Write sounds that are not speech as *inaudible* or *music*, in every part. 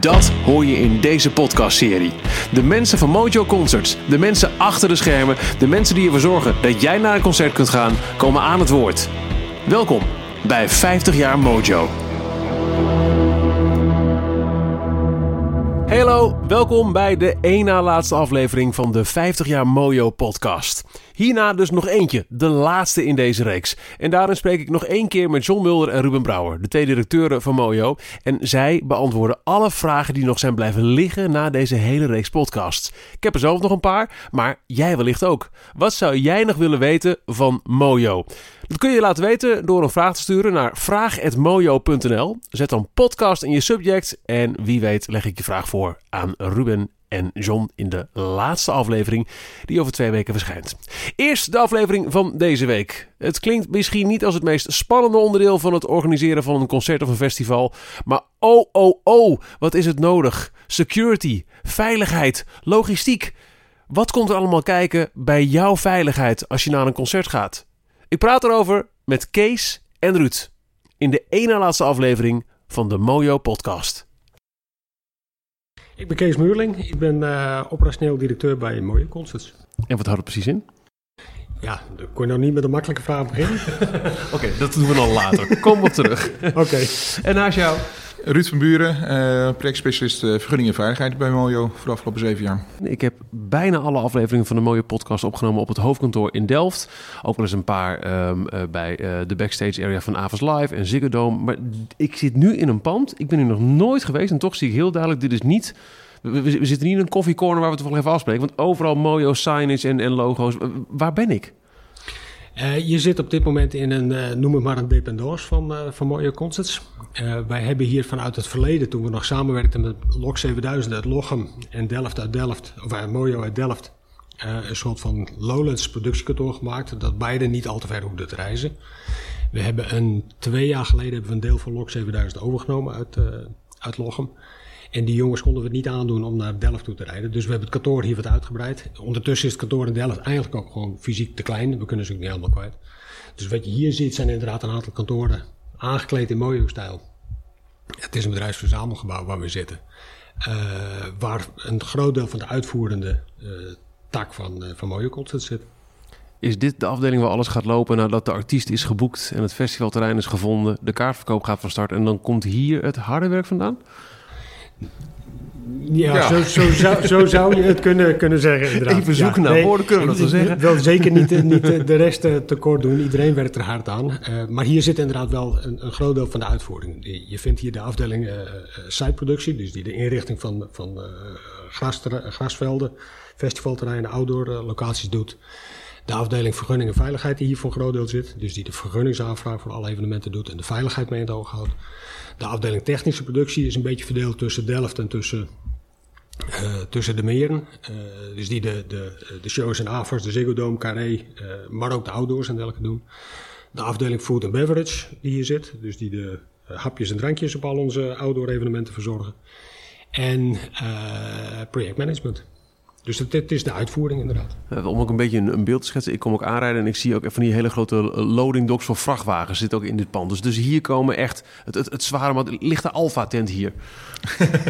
Dat hoor je in deze podcastserie. De mensen van Mojo Concerts, de mensen achter de schermen, de mensen die ervoor zorgen dat jij naar een concert kunt gaan, komen aan het woord. Welkom bij 50 jaar Mojo. Hallo, welkom bij de één na laatste aflevering van de 50 jaar Mojo podcast. Hierna dus nog eentje, de laatste in deze reeks. En daarin spreek ik nog één keer met John Mulder en Ruben Brouwer, de twee directeuren van Mojo. En zij beantwoorden alle vragen die nog zijn blijven liggen na deze hele reeks podcasts. Ik heb er zelf nog een paar, maar jij wellicht ook. Wat zou jij nog willen weten van Mojo? Dat kun je laten weten door een vraag te sturen naar vraag.mojo.nl. Zet dan podcast in je subject en wie weet leg ik je vraag voor aan Ruben en John in de laatste aflevering die over twee weken verschijnt. Eerst de aflevering van deze week. Het klinkt misschien niet als het meest spannende onderdeel van het organiseren van een concert of een festival, maar oh oh oh, wat is het nodig? Security, veiligheid, logistiek. Wat komt er allemaal kijken bij jouw veiligheid als je naar een concert gaat? Ik praat erover met Kees en Ruud in de ene laatste aflevering van de Mojo podcast. Ik ben Kees Muurling. Ik ben uh, operationeel directeur bij Mooie Concerts. En wat houdt het precies in? Ja, dan kon je nou niet met een makkelijke vraag beginnen. *laughs* Oké, dat doen we dan later. Kom op terug. *laughs* Oké. En naast jou? Ruud van Buren, uh, projectspecialist uh, vergunning en veiligheid bij Mojo voor de afgelopen zeven jaar. Ik heb bijna alle afleveringen van de Mooie podcast opgenomen op het hoofdkantoor in Delft. Ook wel eens een paar um, uh, bij de backstage area van Avas Live en Ziggo Dome. Maar ik zit nu in een pand. Ik ben hier nog nooit geweest en toch zie ik heel duidelijk, dit is niet... We, zitten niet in een koffiecorner waar we toevallig even afspreken. Want overal Mojo signage en, en logo's. Waar ben ik? Uh, je zit op dit moment in een, uh, noem het maar een dependance van, uh, van Mooie Concerts. wij hebben hier vanuit het verleden, toen we nog samenwerkten met Lok 7000 uit Lochem en Delft uit Delft, of Mojo uit Delft, een soort van Lowlands productiekantoor gemaakt, dat beide niet al te ver hoefden te reizen. We hebben een, twee jaar geleden hebben we een deel van Lok 7000 overgenomen uit, uit Lochem. En die jongens konden we het niet aandoen om naar Delft toe te rijden. Dus we hebben het kantoor hier wat uitgebreid. Ondertussen is het kantoor in Delft eigenlijk ook gewoon fysiek te klein. We kunnen ze ook niet helemaal kwijt. Dus wat je hier ziet zijn inderdaad een aantal kantoren aangekleed in mooie stijl. Het is een bedrijfsverzamelgebouw waar we zitten. Uh, waar een groot deel van de uitvoerende uh, tak van, uh, van Mooie Concert zit. Is dit de afdeling waar alles gaat lopen nadat de artiest is geboekt en het festivalterrein is gevonden, de kaartverkoop gaat van start en dan komt hier het harde werk vandaan? Ja, ja. Zo, zo, zou, zo, *laughs* zou je het kunnen, kunnen zeggen. Inderdaad. Even zoeken ja, naar nee, woorden, kunnen we dat wel zeggen? Wel zeker niet, niet de *laughs* rest tekort doen. Iedereen werkt er hard aan. Uh, maar hier zit inderdaad wel een, een, groot deel van de uitvoering. Je vindt hier de afdeling uh, siteproductie, dus die de inrichting van, van uh, gras, grasvelden, festivalterreinen, outdoor locaties doet. De afdeling vergunning en veiligheid die hier voor een groot deel zit. Dus die de vergunningsaanvraag voor alle evenementen doet en de veiligheid mee in het oog houdt. De afdeling technische productie is een beetje verdeeld tussen Delft en tussen, uh, tussen de meren. Uh, dus die de, de, de shows en AFAS, de Ziggo Dome, Carré, uh, maar ook de outdoors en dergelijke doen. De afdeling food and beverage die hier zit. Dus die de hapjes en drankjes op al onze outdoor evenementen verzorgen. En projectmanagement. Dus het, het, is de uitvoering inderdaad. om ook een beetje een, een, beeld te schetsen. Ik kom ook aanrijden en ik zie ook van die hele grote loading docks voor vrachtwagens zit ook in dit pand. Dus, dus hier komen echt het, het, het zware... Maar ligt de Alfa tent hier?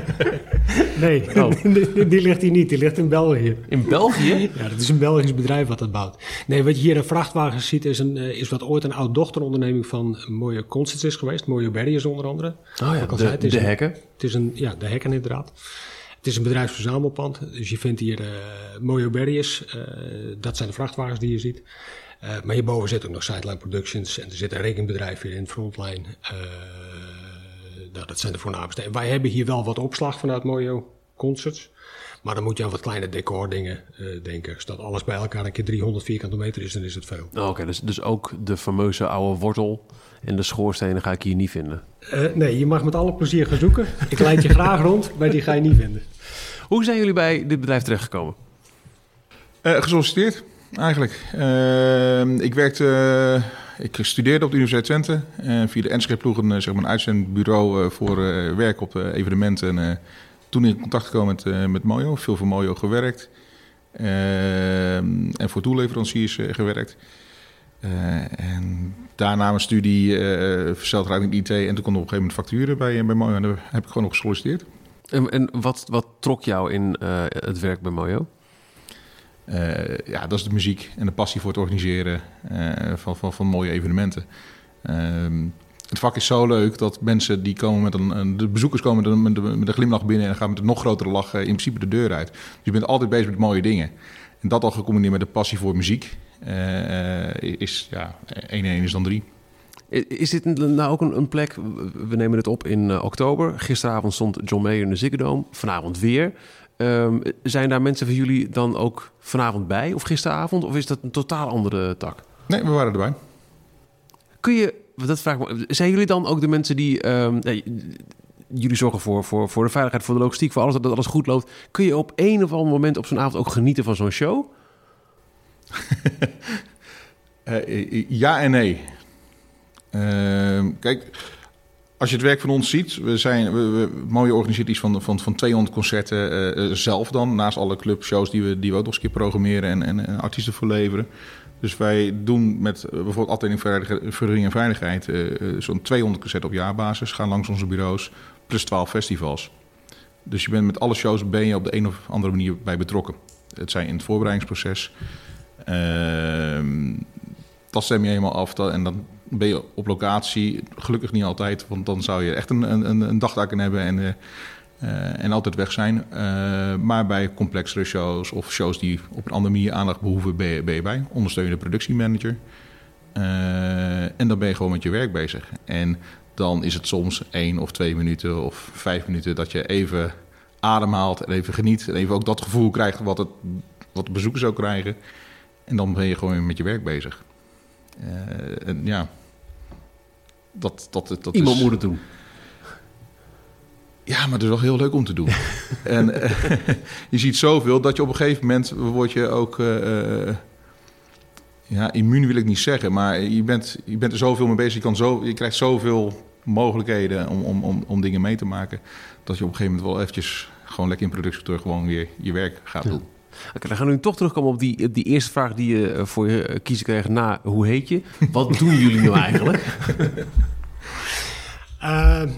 *laughs* nee, oh. *laughs* die, die, ligt hier niet. Die ligt in België. In België? *laughs* ja, dat is een Belgisch bedrijf wat dat bouwt. Nee, wat je hier in vrachtwagens ziet is, een, is wat ooit een oud-dochteronderneming van Mooie Constance is geweest. Mooie Berries onder andere. Oh ja, de, de hekken. Het is een, ja, de hekken inderdaad. Is een bedrijfsverzamelpand, dus je vindt hier uh, Mojo Berries, uh, dat zijn de vrachtwagens die je ziet. Uh, maar hierboven zit ook nog Sideline Productions en er zit een rekenbedrijf hier in Frontline. Nou, dat zijn de voornaamste. Wij hebben hier wel wat opslag vanuit Mojo Concerts. Maar dan moet je aan wat kleine decordingen uh, denken. Als dat alles bij elkaar een keer 300 vierkante meter is, dan is het veel. Oh, Oké, dus, dus ook de fameuze oude wortel en de schoorstenen ga ik hier niet vinden. Uh, nee, je mag met alle plezier gaan zoeken. ik leid je graag rond, maar die ga je niet vinden. Hoe zijn jullie bij dit bedrijf terechtgekomen? Uh, gesolliciteerd, eigenlijk. ik werkte... Ik studeerde op de Universiteit Twente. En via de NSG-ploeg een, zeg maar een uitzendbureau voor werk op evenementen toen in contact gekomen met, uh, met Mojo, veel voor Mojo gewerkt. Uh, en voor toeleveranciers uh, gewerkt. en daarna mijn studie uh, versneld IT. En toen kon op een gegeven moment facturen bij, bij Mojo. En daar heb ik gewoon nog gesolliciteerd. En, en wat, wat trok jou in het werk bij Mojo? ja, dat is de muziek en de passie voor het organiseren van, van, van mooie evenementen. Ehm, het vak is zo leuk dat mensen die komen met een. De bezoekers komen met een, met een glimlach binnen en gaan met een nog grotere lach in principe de deur uit. Dus je bent altijd bezig met mooie dingen. En dat al gecombineerd met de passie voor muziek uh, is ja, 1 en 1 is dan 3. Is dit nou ook een, een, plek? We nemen het op in uh, oktober. Gisteravond stond John Mayer in de Ziggo. Vanavond weer. Um, zijn daar mensen van jullie dan ook vanavond bij? Of gisteravond? Of is dat een totaal andere tak? Nee, we waren erbij. Kun je dat vraag. Zijn jullie dan ook de mensen die. Um, jullie zorgen voor, voor, voor de veiligheid, voor de logistiek, voor alles dat alles goed loopt. Kun je op een of ander moment op zo'n avond ook genieten van zo'n show? *laughs* uh, ja en nee. Uh, kijk, als je het werk van ons ziet, we zijn we, mooie organiseert iets van, van, van 200 concerten uh, zelf dan, naast alle clubshows die we, die we ook nog eens keer programmeren en, en, en artiesten verleveren. Dus wij doen met uh, bijvoorbeeld afdeling vergunning en veiligheid uh, zo'n 200 concerten op jaarbasis, gaan langs onze bureaus, plus 12 festivals. Dus je bent met alle shows ben je op de een of andere manier bij betrokken. Het zijn in het voorbereidingsproces. Ehm, dat stem je helemaal af en dan ben je op locatie. Gelukkig niet altijd, want dan zou je echt een, een, een dagtaak hebben en uh, en altijd weg zijn. Uh, maar bij complexere shows of shows die op een andere manier aandacht behoeven, ben je, ben je bij. Ondersteunende productiemanager. Uh, en dan ben je gewoon met je werk bezig. En dan is het soms één of twee minuten of vijf minuten dat je even ademhaalt en even geniet. En even ook dat gevoel krijgt wat, het, wat de bezoekers ook krijgen. En dan ben je gewoon met je werk bezig. en ja, dat, dat, dat Iemand is... moet het doen. Ja, maar het is wel heel leuk om te doen. *laughs* en uh, *laughs* je ziet zoveel dat je op een gegeven moment word je ook... Uh, ja, immuun wil ik niet zeggen, maar je bent, je bent er zoveel mee bezig. Je, kan zo, je krijgt zoveel mogelijkheden om, om, om, om dingen mee te maken... dat je op een gegeven moment wel eventjes gewoon lekker in productietor gewoon weer je werk gaat doen. Oké, dan gaan we nu toch terugkomen op die, die eerste vraag die je voor je kiezen kreeg na hoe heet je? Wat doen jullie nu eigenlijk? Uh, *laughs*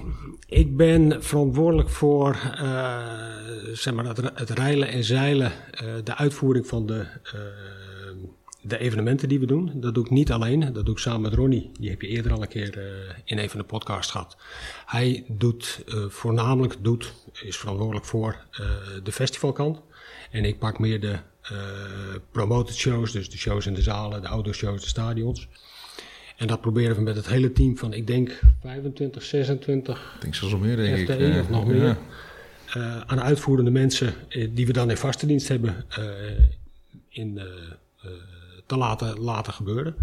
ik ben verantwoordelijk voor uh, zeg maar het, het reilen en zeilen, uh, de uitvoering van de, de evenementen die we doen. Dat doe ik niet alleen, dat doe ik samen met Ronnie. Die heb je eerder al een keer in een van de podcasts gehad. Hij doet voornamelijk, doet, is verantwoordelijk voor de festivalkant. En ik pak meer de promoted shows, dus de shows in de zalen, de outdoor shows, de stadions. En dat proberen we met het hele team van, ik denk 25, 26. Ik denk zelfs meer, denk FTE, ik. of nog meer. Uh, aan uitvoerende mensen uh, die we dan in vaste dienst hebben uh, in, te laten, laten gebeuren.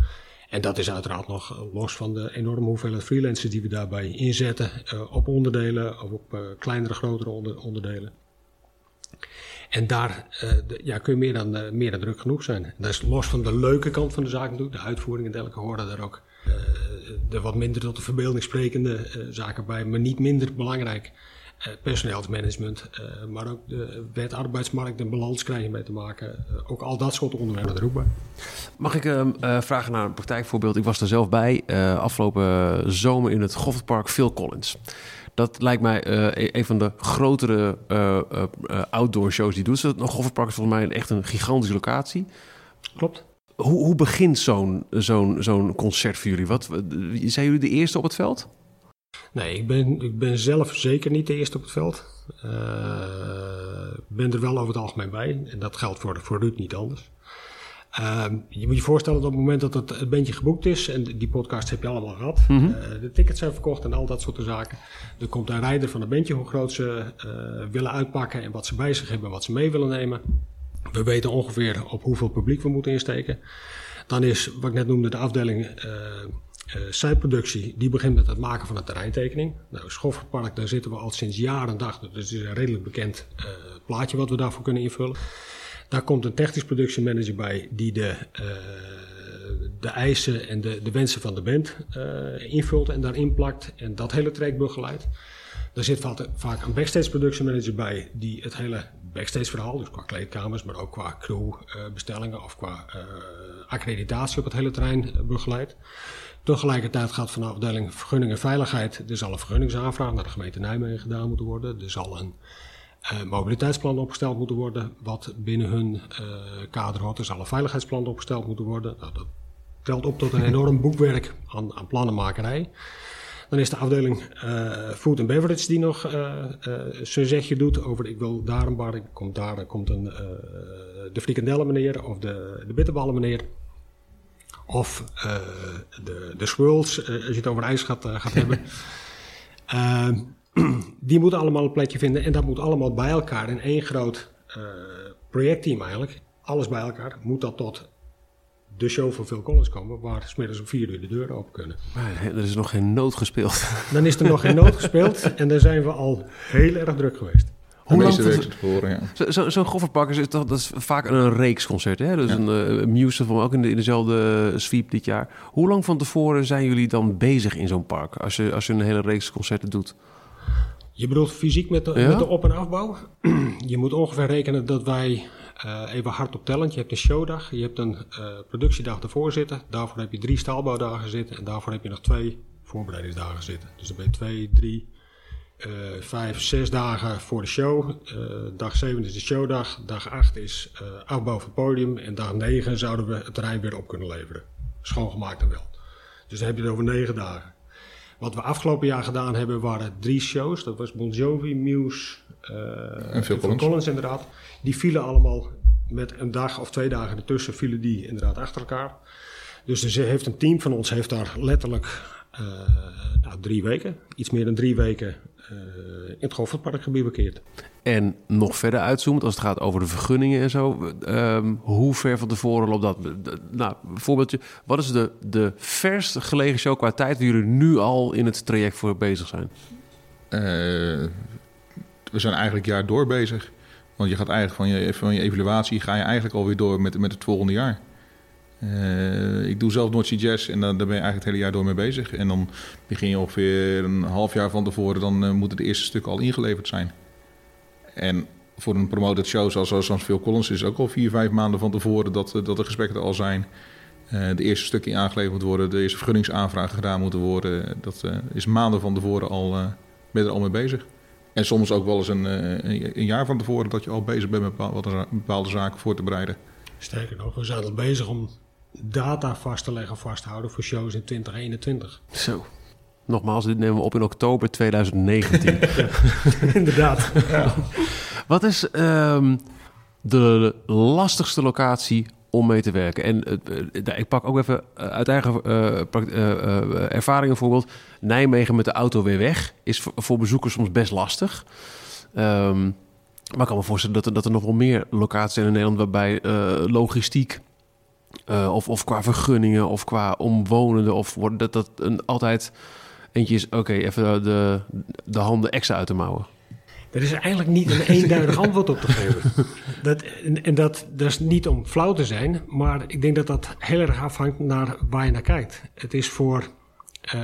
En dat is uiteraard nog los van de enorme hoeveelheid freelancers die we daarbij inzetten op onderdelen of op kleinere, grotere onder, onderdelen. En daar de, ja, kun je meer dan, meer dan druk genoeg zijn. Dat is los van de leuke kant van de zaak natuurlijk, de uitvoering en dergelijke horen daar ook de eh, wat minder tot de verbeelding sprekende eh, zaken bij, maar niet minder belangrijk. Uh, personeelsmanagement, maar ook de wet arbeidsmarkt en balans krijgen mee te maken. Ook al dat soort onderwerpen er ook bij. Mag ik ehm, vragen naar een praktijkvoorbeeld? Ik was er zelf bij afgelopen zomer in het Goffertpark Phil Collins. Dat lijkt mij e-, een van de grotere outdoor shows die doet. Het Goffertpark is volgens mij echt een gigantische locatie. Klopt. Hoe, hoe begint zo'n zo'n zo'n concert voor jullie? Wat, zijn jullie de eerste op het veld? Nee, ik ben, ik ben zelf zeker niet de eerste op het veld. Ik uh, ben er wel over het algemeen bij. En dat geldt voor, voor Ruud niet anders. Ehm, je moet je voorstellen dat op het moment dat het, het bandje geboekt is, en die podcast heb je allemaal gehad, Mhm. eh, de tickets zijn verkocht en al dat soort zaken. Er komt een rijder van het bandje hoe groot ze eh, willen uitpakken en wat ze bij zich hebben en wat ze mee willen nemen. We weten ongeveer op hoeveel publiek we moeten insteken. Dan is, wat ik net noemde, de afdeling eh, siteproductie, die begint met het maken van een terreintekening. Nou, daar zitten we al sinds jaren en dag, dus het is een redelijk bekend eh, plaatje wat we daarvoor kunnen invullen. Daar komt een technisch productiemanager bij die de, de eisen en de, de wensen van de band invult en daarin plakt en dat hele traject begeleidt. Er zit vaak, een backstage productiemanager bij die het hele backstage verhaal, dus qua kleedkamers, maar ook qua crewbestellingen of qua eh, accreditatie op het hele terrein eh, begeleidt. Tegelijkertijd gaat van de afdeling vergunning en veiligheid, er zal een vergunningsaanvraag naar de gemeente Nijmegen gedaan moeten worden. Er zal een eh, mobiliteitsplan opgesteld moeten worden, wat binnen hun eh, kader hoort. Er zal een veiligheidsplan opgesteld moeten worden. Nou, dat telt op tot een *laughs* enorm boekwerk aan, aan plannenmakerij. Dan is de afdeling eh, Food and Beverage die nog eh eh, zijn zegje doet over ik wil daar een bar, ik komt daar komt een, de frikandellen meneer of de, de bitterballen meneer. Of de, de swirls, als je het over ijs gaat, gaat *laughs* hebben. Eh, *clears throat* die moeten allemaal een plekje vinden en dat moet allemaal bij elkaar in één groot projectteam eigenlijk. Alles bij elkaar moet dat tot de show van Phil Collins komen, waar smiddags om vier uur de deuren open kunnen. Maar er is nog geen nood gespeeld. *laughs* Dan is er nog geen nood gespeeld en dan zijn we al heel erg druk geweest. De Hoe meeste lang weken tevoren, ja. Zo- zo- Zo'n Gofferpakkers is toch dat is vaak een reeksconcert, hè? Dus een uh, Muse van ook in, de, in dezelfde sweep dit jaar. Hoe lang van tevoren zijn jullie dan bezig in zo'n park als je, als je een hele reeks concerten doet? Je bedoelt fysiek met de, Ja? met de op- en afbouw? *clears throat* je moet ongeveer rekenen dat wij eh, even hard op tellen. Je hebt een showdag, je hebt een eh, productiedag ervoor zitten. Daarvoor heb je drie staalbouwdagen zitten en daarvoor heb je nog twee voorbereidingsdagen zitten. Dus dan ben je twee, drie, eh, vijf, zes dagen voor de show. Dag zeven is de showdag, dag acht is afbouw van het podium en dag negen zouden we het terrein weer op kunnen leveren. Schoongemaakt en wel. Dus dan heb je het over negen dagen. Wat we afgelopen jaar gedaan hebben waren drie shows. Dat was Bon Jovi, Muse eh, En Phil Collins. inderdaad. Die vielen allemaal met een dag of twee dagen ertussen vielen die inderdaad achter elkaar. Dus er heeft een team van ons heeft daar letterlijk nou, drie weken, iets meer dan drie weken eh, in het Goffertparkgebied bekeerd. En nog verder uitzoomt als het gaat over de vergunningen en zo. ehm, hoe ver van tevoren loopt dat? Nou, voorbeeldje. Wat is de, de verst gelegen show qua tijd waar jullie nu al in het traject voor bezig zijn? Eh, we zijn eigenlijk jaar door bezig. Want je gaat eigenlijk van je, van je evaluatie ga je eigenlijk alweer door met, met het volgende jaar. Eh, ik doe zelf Noordse Jazz en daar ben je eigenlijk het hele jaar door mee bezig. En dan begin je ongeveer een half jaar van tevoren, dan eh, moeten de eerste stukken al ingeleverd zijn. En voor een promoted show zoals, zoals Phil Collins is ook al vier, vijf maanden van tevoren dat, eh, dat de gesprekken er al zijn. De eerste stukken aangeleverd worden, de eerste vergunningsaanvragen gedaan moeten worden. Dat is maanden van tevoren al, ben je er al mee bezig. En soms ook wel eens een, een, een jaar van tevoren dat je al bezig bent met bepaalde, bepaalde zaken voor te bereiden. Sterker nog, we zijn al bezig om data vast te leggen, vast te houden voor shows in 2021. Zo. Nogmaals, dit nemen we op in oktober 2019. *laughs* Inderdaad. Wat is ehm, de lastigste locatie om mee te werken? En eh, eh, ik pak ook even eh, uit eigen eh, ervaring een voorbeeld. Nijmegen met de auto weer weg is voor, voor bezoekers soms best lastig. Ehm, maar ik kan me voorstellen dat er, dat er nog wel meer locaties zijn in Nederland waarbij logistiek eh, of, of qua vergunningen of qua omwonenden of wordt dat dat een, altijd eentje is. Oké, even de, de handen extra uit de mouwen. Er is eigenlijk niet een eenduidig antwoord op te geven. *laughs* Dat, en en dat, dat is niet om flauw te zijn, maar ik denk dat dat heel erg afhangt naar waar je naar kijkt. Het is voor. eh,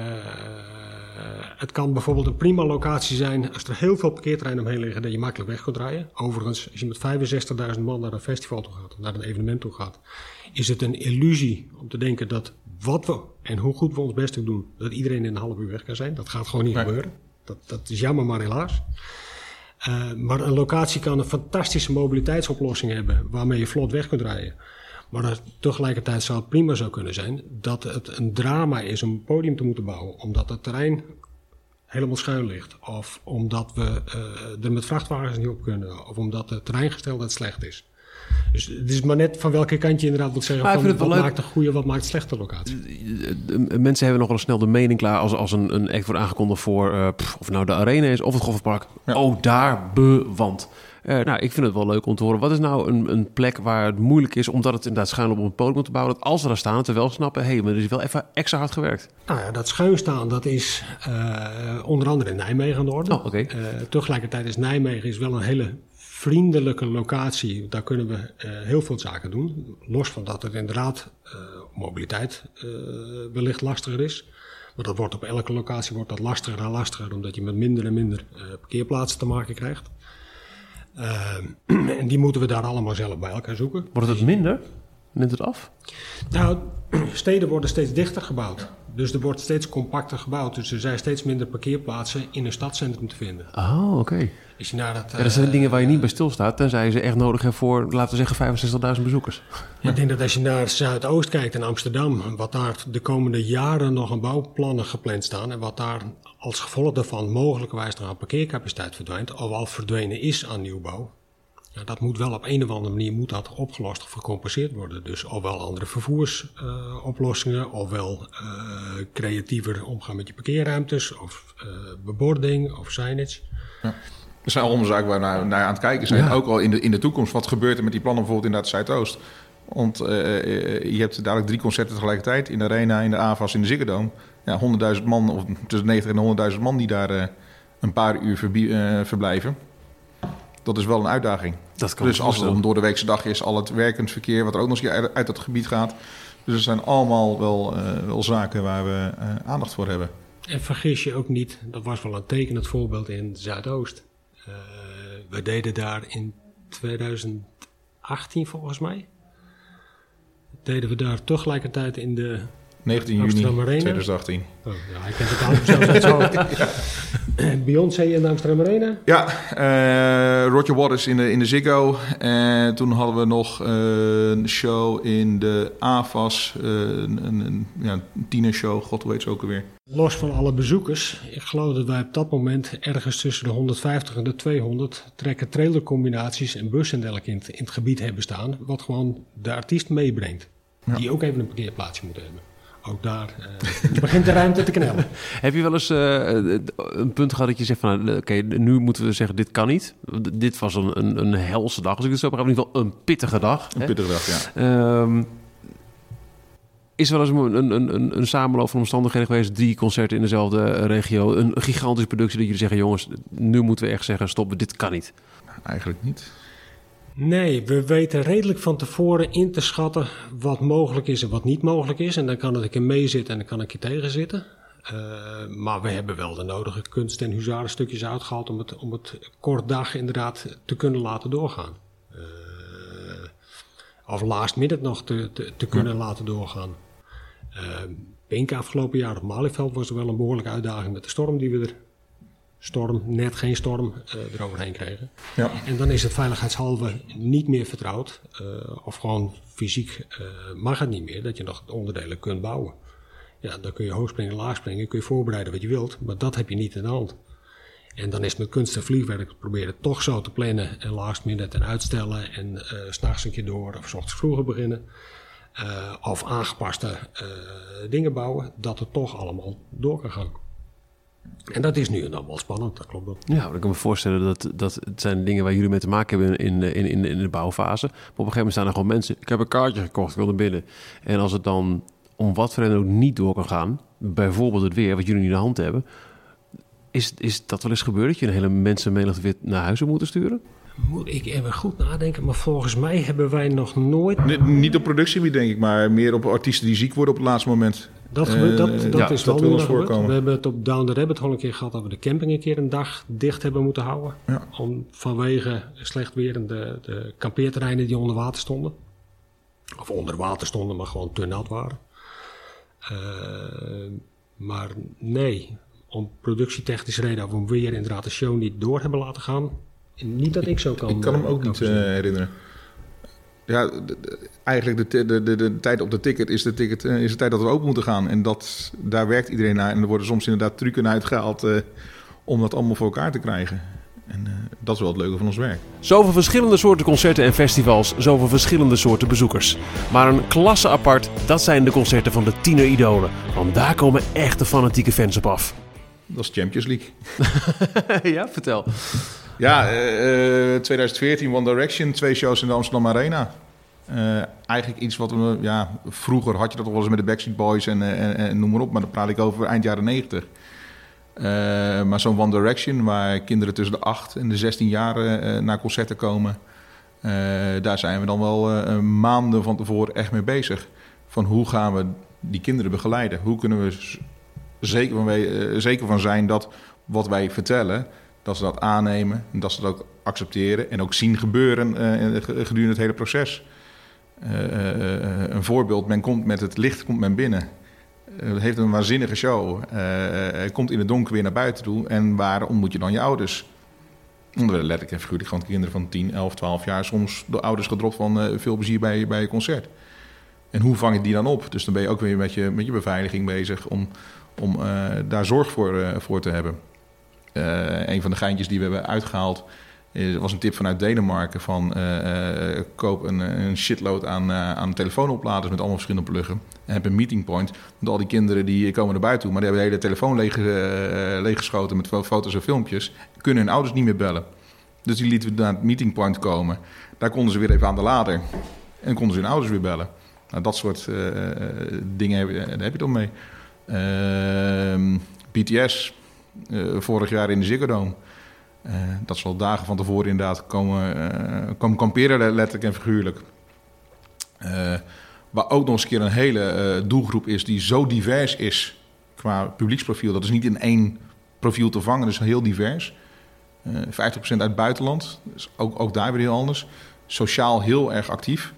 het kan bijvoorbeeld een prima locatie zijn als er heel veel parkeerterreinen omheen liggen dat je makkelijk weg kunt rijden. Overigens, als je met 65.000 man naar een festival toe gaat, of naar een evenement toe gaat, is het een illusie om te denken dat wat we en hoe goed we ons best doen, dat iedereen in een half uur weg kan zijn. Dat gaat gewoon niet Nee. gebeuren. Dat, dat is jammer, maar helaas. Uh, maar een locatie kan een fantastische mobiliteitsoplossing hebben waarmee je vlot weg kunt rijden. Maar dat, tegelijkertijd zou het prima zo kunnen zijn dat het een drama is om een podium te moeten bouwen, omdat het terrein helemaal schuin ligt. Of omdat we uh, er met vrachtwagens niet op kunnen, of omdat het terreingesteldheid slecht is. Dus het is maar net van welke kant je inderdaad moet zeggen. Maar ik Van, vind het wat leuk. maakt een goede, wat maakt een slechte locatie? Eh, Mensen hebben nog wel snel de mening klaar als, als een, een act wordt aangekondigd voor eh, pff, of het nou de arena is of het golfpark. Ja. Oh, daar bewand. Eh nou, ik vind het wel leuk om te horen. Wat is nou een, een plek waar het moeilijk is, omdat het inderdaad schuin op een podium te bouwen, dat als we daar staan, dat we wel snappen, hé, hey, maar er is wel even extra hard gewerkt. Nou ja, dat schuinstaan, dat is eh, onder andere in Nijmegen aan de orde. Oh, oké. Eh, tegelijkertijd is Nijmegen is wel een hele vriendelijke locatie. Daar kunnen we eh, heel veel zaken doen. Los van dat het inderdaad eh, mobiliteit eh, wellicht lastiger is. Maar dat wordt op elke locatie wordt dat lastiger en lastiger, omdat je met minder en minder parkeerplaatsen te maken krijgt. Eh, *clears throat* en die moeten we daar allemaal zelf bij elkaar zoeken. Wordt het minder? Neemt het af? Nou, *clears throat* steden worden steeds dichter gebouwd. Dus er wordt steeds compacter gebouwd. Dus er zijn steeds minder parkeerplaatsen in een stadscentrum te vinden. Oh, oké. Naar dat, Ja, dat zijn eh, dingen waar je niet bij stilstaat, tenzij je ze echt nodig hebt voor, laten we zeggen, 65.000 bezoekers. Ik denk dat als je naar Zuidoost kijkt in Amsterdam, wat daar de komende jaren nog aan bouwplannen gepland staan en wat daar als gevolg daarvan mogelijkerwijs nog aan parkeercapaciteit verdwijnt, of al verdwenen is aan nieuwbouw. Ja, dat moet wel op een of andere manier moet dat opgelost of gecompenseerd worden. Dus ofwel andere vervoersoplossingen, ofwel eh, creatiever omgaan met je parkeerruimtes, of eh, bebording, of signage. Er zijn allemaal zaken waar we naar, naar aan het kijken zijn. Ja. Ook al in de, in de toekomst. Wat gebeurt er met die plannen bijvoorbeeld in het Zuidoost? Want eh, eh, je hebt dadelijk drie concerten tegelijkertijd. In de Arena, in de AVAS, in de Ziggo Dome. Ja, 100.000 man, of tussen 90 en 100.000 man die daar eh, een paar uur eh, verblijven. Dat is wel een uitdaging. Dat kan Dus als het een door de weekse dag is, al het werkend verkeer... wat er ook nog eens uit, uit dat gebied gaat. Dus er zijn allemaal wel, eh, wel zaken waar we eh, aandacht voor hebben. En vergis je ook niet, dat was wel een tekenend voorbeeld in Zuidoost. Eh we deden daar in 2018 volgens mij. Deden we daar tegelijkertijd in de. 19 juni Amsterdam Arena. 2018. Oh, ja, ik ken het datum zelfs uit. Beyoncé in de Amsterdam Arena. Ja, eh, Roger Waters in de, in de Ziggo. En toen hadden we nog eh, een show in de AFAS. eh, een, een, ja, een tienershow, god heet ze ook alweer. Los van alle bezoekers. Ik geloof dat wij op dat moment ergens tussen de 150 en de 200 trekken trailercombinaties en bussen in, het- in het gebied hebben staan. Wat gewoon de artiest meebrengt. Ja. Die ook even een parkeerplaatsje moet hebben. Ook daar eh, *laughs* begint de ruimte te knellen. *laughs* Heb je wel eens eh, een punt gehad dat je zegt van, nou, oké, nu moeten we zeggen, dit kan niet. Dit was een, een, een helse dag. Als ik het zo begrijp, in ieder geval een pittige dag. Een hè? pittige dag, ja. Ehm, is er wel eens een, een, een, een samenloop van omstandigheden geweest, drie concerten in dezelfde regio, een gigantische productie, dat jullie zeggen, jongens, nu moeten we echt zeggen, stoppen, dit kan niet. Eigenlijk niet. Nee, we weten redelijk van tevoren in te schatten wat mogelijk is en wat niet mogelijk is. En dan kan het een keer meezitten en dan kan ik je tegenzitten. Eh, maar we hebben wel de nodige kunst- en huzarenstukjes uitgehaald om het, om het kort dag inderdaad te kunnen laten doorgaan. Eh, of last minute nog te, te, kunnen laten doorgaan. Eh Pink afgelopen jaar op Malieveld was er wel een behoorlijke uitdaging met de storm die we er... Storm, net geen storm, eh, eroverheen kregen. Ja. En dan is het veiligheidshalve niet meer vertrouwd. eh, of gewoon fysiek eh, mag het niet meer dat je nog onderdelen kunt bouwen. Ja, dan kun je hoog springen, laag springen, kun je voorbereiden wat je wilt. Maar dat heb je niet in de hand. En dan is het met kunst en vliegwerk proberen toch zo te plannen en last minute en uitstellen. En s s'nachts een keer door of s ochtends vroeger beginnen. Of aangepaste dingen bouwen, dat het toch allemaal door kan gaan. En dat is nu dan wel spannend, dat klopt ook. Ja, ik kan me voorstellen dat, dat het zijn dingen waar jullie mee te maken hebben in, in, in, in de bouwfase. Maar op een gegeven moment staan er gewoon mensen, ik heb een kaartje gekocht, ik wil naar binnen. En als het dan om wat voor reden ook niet door kan gaan, bijvoorbeeld het weer, wat jullie niet in de hand hebben, is, is dat wel eens gebeurd dat je een hele mensenmenigte weer naar huis zou moeten sturen? Moet ik even goed nadenken, maar volgens mij hebben wij nog nooit. Ni- Niet op productiegebied denk ik, maar meer op artiesten die ziek worden op het laatste moment. Dat, gebeurt, dat, Eh, dat ja, is dat wel gebeurd. voorkomen. We hebben het op Down the Rabbit Hole een keer gehad dat we de camping een keer een dag dicht hebben moeten houden. Ja. Om, vanwege slecht weer en de, de kampeerterreinen die onder water stonden. Of onder water stonden, maar gewoon te nat waren. Eh, maar nee, om productietechnische reden of om weer inderdaad de show niet door hebben laten gaan. Niet dat ik zo kan. Ik kan hem eh, ook niet eh, herinneren. Ja, de- de- eigenlijk de, de, de, de tijd op de ticket is de, ticket, eh, is de tijd dat we open moeten gaan. En dat, daar werkt iedereen naar. En er worden soms inderdaad trucken uitgehaald eh, om dat allemaal voor elkaar te krijgen. En dat is wel het leuke van ons werk. Zoveel verschillende soorten concerten en festivals, zoveel verschillende soorten bezoekers. Maar een klasse apart, dat zijn de concerten van de tieneridolen. Want daar komen echte fanatieke fans op af. Dat is Champions League. *laughs* ja, vertel. Ja, 2014 One Direction, twee shows in de Amsterdam Arena. Uh, eigenlijk iets wat we, ja, vroeger had je dat wel eens met de Backstreet Boys en, en, en, noem maar op, maar dan praat ik over eind jaren 90. Uh, maar zo'n One Direction, waar kinderen tussen de 8 en de 16 jaar naar concerten komen, daar zijn we dan wel maanden van tevoren echt mee bezig. Van hoe gaan we die kinderen begeleiden? Hoe kunnen we zeker van, zeker van zijn dat wat wij vertellen, dat ze dat aannemen, en dat ze dat ook accepteren en ook zien gebeuren gedurende het hele proces. Eh, eh, eh, een voorbeeld, men komt met het licht komt men binnen. Het heeft een waanzinnige show. Komt in het donker weer naar buiten toe. En waar ontmoet je dan je ouders? Werden letterlijk en figuurlijk gewoon kinderen van 10, 11, 12 jaar... soms door ouders gedropt van veel plezier bij, bij je concert. En hoe vang je die dan op? Dus dan ben je ook weer met je, met je beveiliging bezig... om, om daar zorg voor, voor te hebben. Een van de geintjes die we hebben uitgehaald... Was een tip vanuit Denemarken van uh, koop een, een, shitload aan, aan telefoonopladers met allemaal verschillende pluggen. En heb een meeting point. Want al die kinderen die komen naar buiten toe, maar die hebben de hele telefoon leeg, leeggeschoten met foto's en filmpjes. Kunnen hun ouders niet meer bellen. Dus die lieten we naar het meeting point komen. Daar konden ze weer even aan de lader. En konden ze hun ouders weer bellen. Nou, dat soort dingen heb, daar heb je dan mee. Ehm, BTS, vorig jaar in de Ziggo. Uh, dat zal dagen van tevoren inderdaad komen, komen kamperen, letterlijk en figuurlijk. Waar ook nog eens een keer een hele doelgroep is die zo divers is qua publieksprofiel. Dat is niet in één profiel te vangen, is heel divers. 50% uit het buitenland, dus ook, ook daar weer heel anders. Sociaal heel erg actief.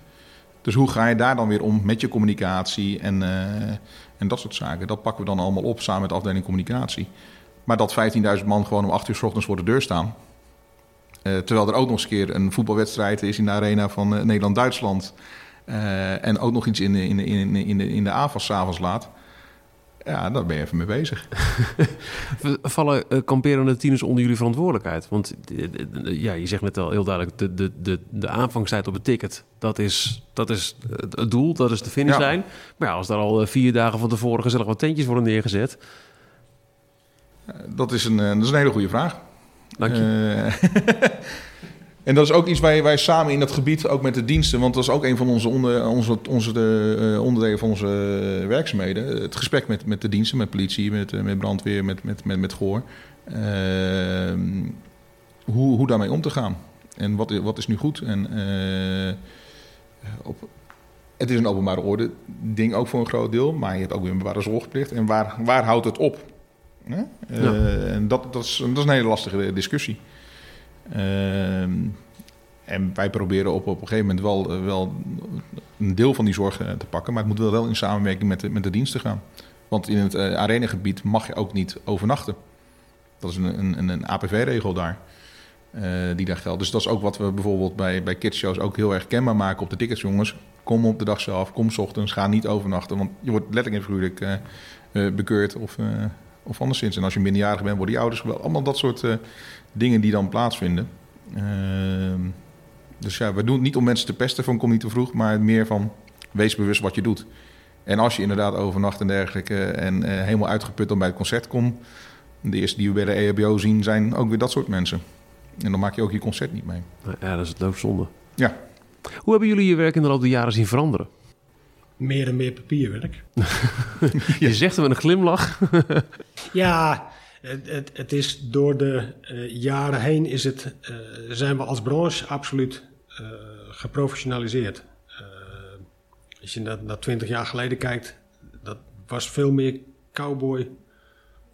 Dus hoe ga je daar dan weer om met je communicatie en, en dat soort zaken? Dat pakken we dan allemaal op samen met de afdeling communicatie. Maar dat 15.000 man gewoon om 8 uur s ochtends voor de deur staan. Uh, terwijl er ook nog eens een keer een voetbalwedstrijd is in de arena van uh, Nederland-Duitsland. Uh, en ook nog iets in de, in de, in de, in de, in de avonds, avonds laat. Ja, daar ben je even mee bezig. *laughs* Vallen uh, kamperende tieners onder jullie verantwoordelijkheid? Want ja, je zegt net al heel duidelijk, de, de, de, de aanvangstijd op het ticket, dat is, dat is het doel, dat is de finishlijn. Ja. Maar ja, als daar al vier dagen van tevoren gezellig wat tentjes worden neergezet... Dat is, een, eh, dat is een hele goede vraag. Dank je. Uh, *laughs* en dat is ook iets waar wij samen in dat gebied, ook met de diensten, want dat is ook een van onze, onder, onze, onze de, uh, onderdelen van onze werkzaamheden. Het gesprek met, met de diensten, met politie, met, met brandweer, met, met, met, met GOOR. Ehm, hoe, hoe daarmee om te gaan. En wat, wat is nu goed? En op, het is een openbare orde ding ook voor een groot deel, maar je hebt ook weer een bepaalde zorgplicht. En waar, waar houdt het op? Ja. en dat, dat, is, dat is een hele lastige discussie. Ehm, en wij proberen op, op een gegeven moment wel, wel een deel van die zorg eh, te pakken, maar het moet wel in samenwerking met de, met de diensten gaan. Want in het arenagebied mag je ook niet overnachten. Dat is een, een, een APV-regel daar. Uh, die daar geldt. Dus dat is ook wat we bijvoorbeeld bij, bij kidsshows ook heel erg kenbaar maken op de tickets, jongens. Kom op de dag zelf, kom s ochtends, ga niet overnachten. Want je wordt letterlijk en figuurlijk uh, bekeurd of of anderszins. En als je minderjarig bent, worden die ouders wel. Allemaal dat soort uh, dingen die dan plaatsvinden. Uh, dus ja, we doen het niet om mensen te pesten van kom niet te vroeg, maar meer van wees bewust wat je doet. En als je inderdaad overnacht en dergelijke en uh, helemaal uitgeput dan bij het concert komt, de eerste die we bij de EHBO zien zijn ook weer dat soort mensen. En dan maak je ook je concert niet mee. Ja, dat is het loopzonde. Ja. Hoe hebben jullie je werk in de loop der jaren zien veranderen? Meer en meer papierwerk. *laughs* je zegt hem met een glimlach. *laughs* ja, het, het, het, is door de uh, jaren heen is het, uh, zijn we als branche absoluut uh, geprofessionaliseerd. als je naar, naar 20 jaar geleden kijkt, dat was veel meer cowboy,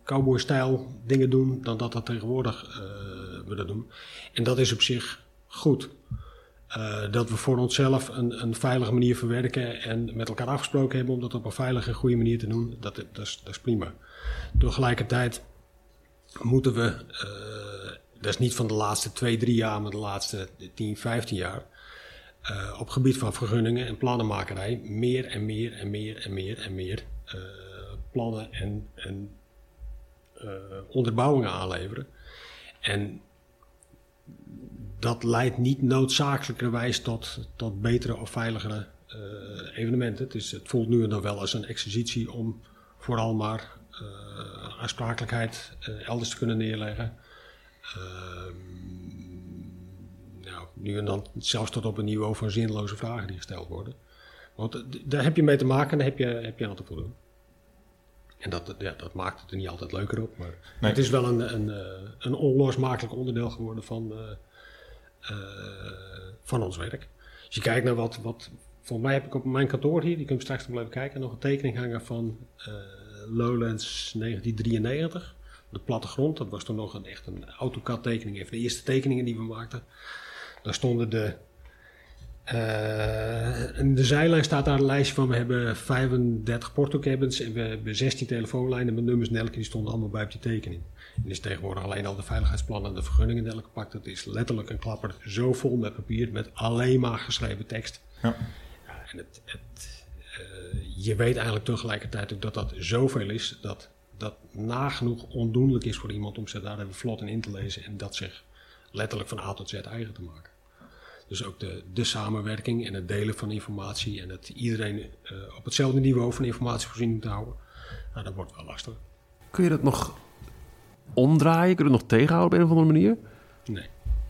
cowboy-stijl dingen doen dan dat dat tegenwoordig we dat doen. En dat is op zich goed. Uh, dat we voor onszelf een, een, veilige manier verwerken en met elkaar afgesproken hebben om dat op een veilige en goede manier te doen, dat, dat, is, dat is prima. Tegelijkertijd moeten we, uh, dat is niet van de laatste twee, drie jaar, maar de laatste 10, 15 jaar, uh, op gebied van vergunningen en plannenmakerij meer en meer en meer en meer en meer plannen en, en onderbouwingen aanleveren. En dat leidt niet noodzakelijkerwijs tot, tot betere of veiligere uh, evenementen. Het, is, het voelt nu en dan wel als een exercitie om vooral maar uh, aansprakelijkheid uh, elders te kunnen neerleggen. Ehm, nou, nu en dan zelfs tot op een niveau van zinloze vragen die gesteld worden. Want daar heb je mee te maken en daar heb je, heb je aan te voldoen. En dat, ja, dat maakt het er niet altijd leuker op. Maar het is wel een, een, een onlosmakelijk onderdeel geworden van, van ons werk. Als je kijkt naar wat, wat. Volgens mij heb ik op mijn kantoor hier, die kun je straks nog even kijken, nog een tekening hangen van uh, Lowlands 1993. De plattegrond, dat was toen nog een, echt een AutoCAD tekening, even de eerste tekeningen die we maakten. Daar stonden de in de zijlijn staat daar een lijstje van: we hebben 35 portocabins en we hebben 16 telefoonlijnen met nummers en elke die stonden allemaal bij op die tekening. En is tegenwoordig alleen al de veiligheidsplannen en de vergunningen en elke pak. Dat is letterlijk een klapper zo vol met papier met alleen maar geschreven tekst. Ja. en het, het uh, je weet eigenlijk tegelijkertijd ook dat dat zoveel is dat dat nagenoeg ondoenlijk is voor iemand om zich daar even vlot in in te lezen en dat zich letterlijk van A tot Z eigen te maken. Dus ook de, de samenwerking en het delen van informatie en het iedereen uh, op hetzelfde niveau van informatievoorziening te houden, nou, dat wordt wel lastig. Kun je dat nog omdraaien? Kun je het nog tegenhouden op een of andere manier? Nee,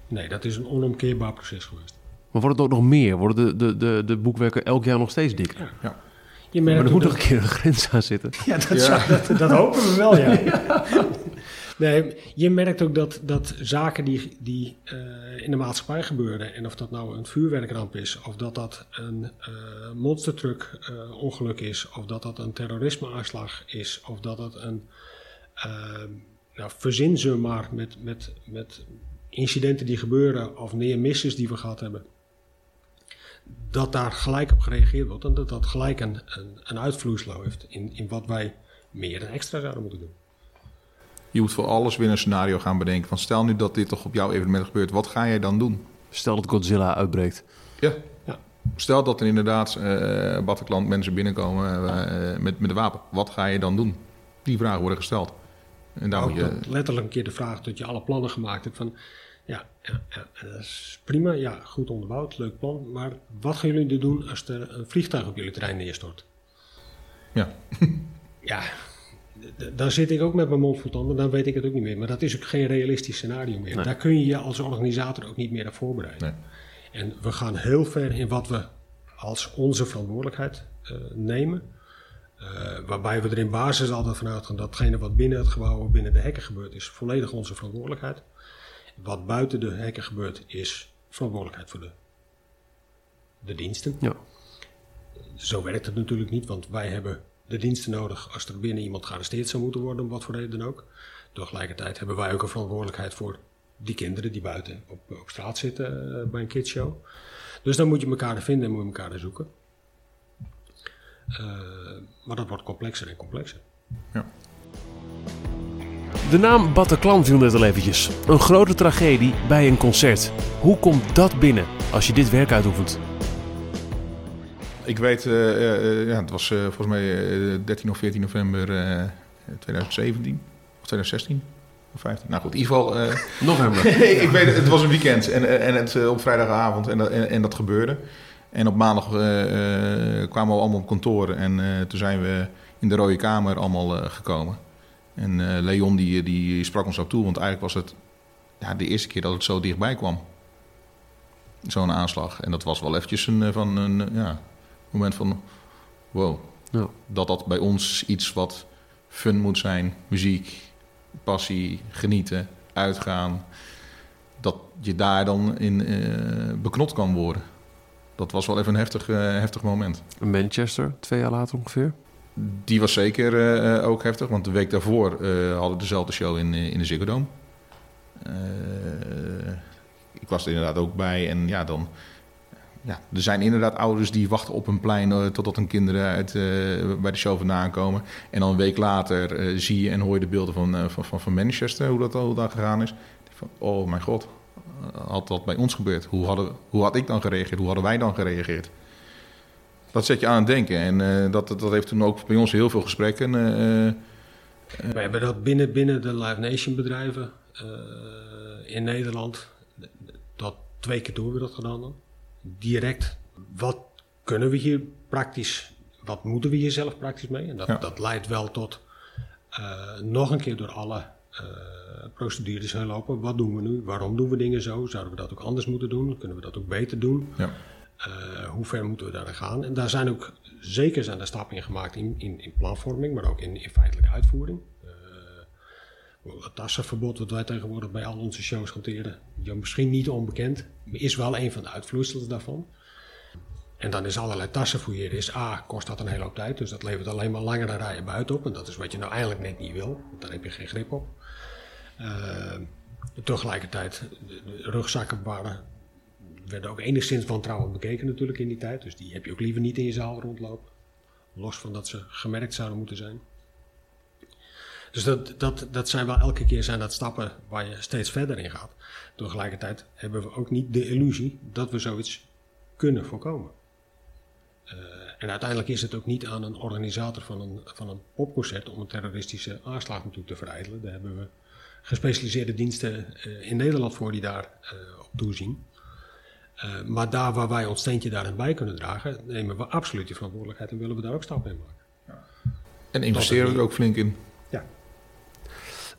nee dat is een onomkeerbaar proces geweest. Maar wordt het ook nog meer? Worden de, de, de, de boekwerken elk jaar nog steeds dikker? Ja. ja. Je maar er moet toch een keer een grens aan zitten? Ja, dat, ja. dat, dat hopen we wel, ja. *laughs* Nee, je merkt ook dat, dat zaken die, die uh, in de maatschappij gebeuren, en of dat nou een vuurwerkramp is, of dat dat een uh, monstertruck uh, ongeluk is, of dat dat een terrorismeaanslag is, of dat dat een, nou, verzin ze maar met, met, met incidenten die gebeuren, of neermissers die we gehad hebben, dat daar gelijk op gereageerd wordt en dat dat gelijk een, een, een uitvloeisel heeft in, in wat wij meer en extra zouden moeten doen. Je moet voor alles weer een scenario gaan bedenken. Van stel nu dat dit toch op jouw evenement gebeurt, wat ga jij dan doen? Stel dat Godzilla uitbreekt. Ja. ja. Stel dat er inderdaad uh, Bataclan mensen binnenkomen uh, met, met een wapen. Wat ga je dan doen? Die vragen worden gesteld. En moet je... Letterlijk een keer de vraag dat je alle plannen gemaakt hebt van... Ja, ja, ja, dat is prima. Ja, goed onderbouwd, leuk plan. Maar wat gaan jullie doen als er een vliegtuig op jullie terrein neerstort? Ja. *laughs* ja, daar zit ik ook met mijn mond vol tanden, dan weet ik het ook niet meer. Maar dat is ook geen realistisch scenario meer. Daar kun je je als organisator ook niet meer op voorbereiden. Nee. En we gaan heel ver in wat we als onze verantwoordelijkheid uh, nemen. Uh, waarbij we er in basis altijd van uitgaan dat datgene wat binnen het gebouw, binnen de hekken gebeurt, is volledig onze verantwoordelijkheid. Wat buiten de hekken gebeurt, is verantwoordelijkheid voor de, de diensten. Ja. Zo werkt het natuurlijk niet, want wij hebben de diensten nodig als er binnen iemand gearresteerd zou moeten worden, om wat voor reden dan ook. Tegelijkertijd hebben wij ook een verantwoordelijkheid voor die kinderen die buiten op, op straat zitten uh, bij een kidshow. Dus dan moet je elkaar vinden en moet je elkaar zoeken. Uh, maar dat wordt complexer en complexer. Ja. De naam Bataclan viel net al eventjes. Een grote tragedie bij een concert. Hoe komt dat binnen als je dit werk uitoefent? Ik weet, uh, ja, het was volgens mij 13 of 14 november 2017 of 2016 of 15. Nou goed, in ieder geval. *laughs* november. *laughs* ik weet, het was een weekend en, en het op vrijdagavond en, en, en dat gebeurde. En op maandag kwamen we allemaal op kantoor en toen zijn we in de Rode Kamer allemaal gekomen. En Leon die, die sprak ons op toe, want eigenlijk was het ja, de eerste keer dat het zo dichtbij kwam. Zo'n aanslag. En dat was wel eventjes een, van een, ja, moment van wow. Ja. Dat dat bij ons iets wat fun moet zijn. Muziek, passie, genieten, uitgaan. Dat je daar dan in uh, beknot kan worden. Dat was wel even een heftig, uh, heftig moment. Manchester, twee jaar later ongeveer? Die was zeker uh, ook heftig, want de week daarvoor hadden we dezelfde show in, in de Ziggo Dome. ik was er inderdaad ook bij en ja, dan ja, er zijn inderdaad ouders die wachten op een plein totdat hun kinderen uit, bij de show vandaan komen. En dan een week later zie je en hoor je de beelden van, van, van, van, Manchester, hoe dat, hoe dat gegaan is. Van, oh mijn god, had dat bij ons gebeurd? Hoe, hadden, hoe had ik dan gereageerd? Hoe hadden wij dan gereageerd? Dat zet je aan het denken. En dat, dat heeft toen ook bij ons heel veel gesprekken. We hebben dat binnen, binnen de Live Nation bedrijven in Nederland tot twee keer hebben we dat gedaan dan. Direct, wat kunnen we hier praktisch, wat moeten we hier zelf praktisch mee? En dat, Ja. dat leidt wel tot eh, nog een keer door alle eh, procedures heen lopen. Wat doen we nu? Waarom doen we dingen zo? Zouden we dat ook anders moeten doen? Kunnen we dat ook beter doen? Ja. Eh, hoe ver moeten we daarin gaan? En daar zijn ook zeker zijn er stappen in gemaakt in, in, in planvorming, maar ook in, in feitelijke uitvoering. Eh, het tassenverbod wat wij tegenwoordig bij al onze shows hanteren, ja, misschien niet onbekend, maar is wel een van de uitvloeisels daarvan. En dan is allerlei tassen fouilleren. Is A, kost dat een hele hoop tijd. Dus dat levert alleen maar langere rijen buiten op. En dat is wat je nou eigenlijk net niet wil. Want daar heb je geen grip op. Eh, tegelijkertijd, de, de werden ook enigszins wantrouwend bekeken natuurlijk in die tijd. Dus die heb je ook liever niet in je zaal rondlopen. Los van dat ze gemerkt zouden moeten zijn. Dus dat, dat, dat zijn wel elke keer zijn dat stappen waar je steeds verder in gaat. Tegelijkertijd hebben we ook niet de illusie dat we zoiets kunnen voorkomen. Eh, en uiteindelijk is het ook niet aan een organisator van een, van een popconcert om een terroristische aanslag natuurlijk te verijdelen. Daar hebben we gespecialiseerde diensten eh, in Nederland voor die daar eh, op toezien. Eh, maar daar waar wij ons steentje daarin bij kunnen dragen, nemen we absoluut die verantwoordelijkheid en willen we daar ook stappen in maken. En investeren we er ook flink in. Ja.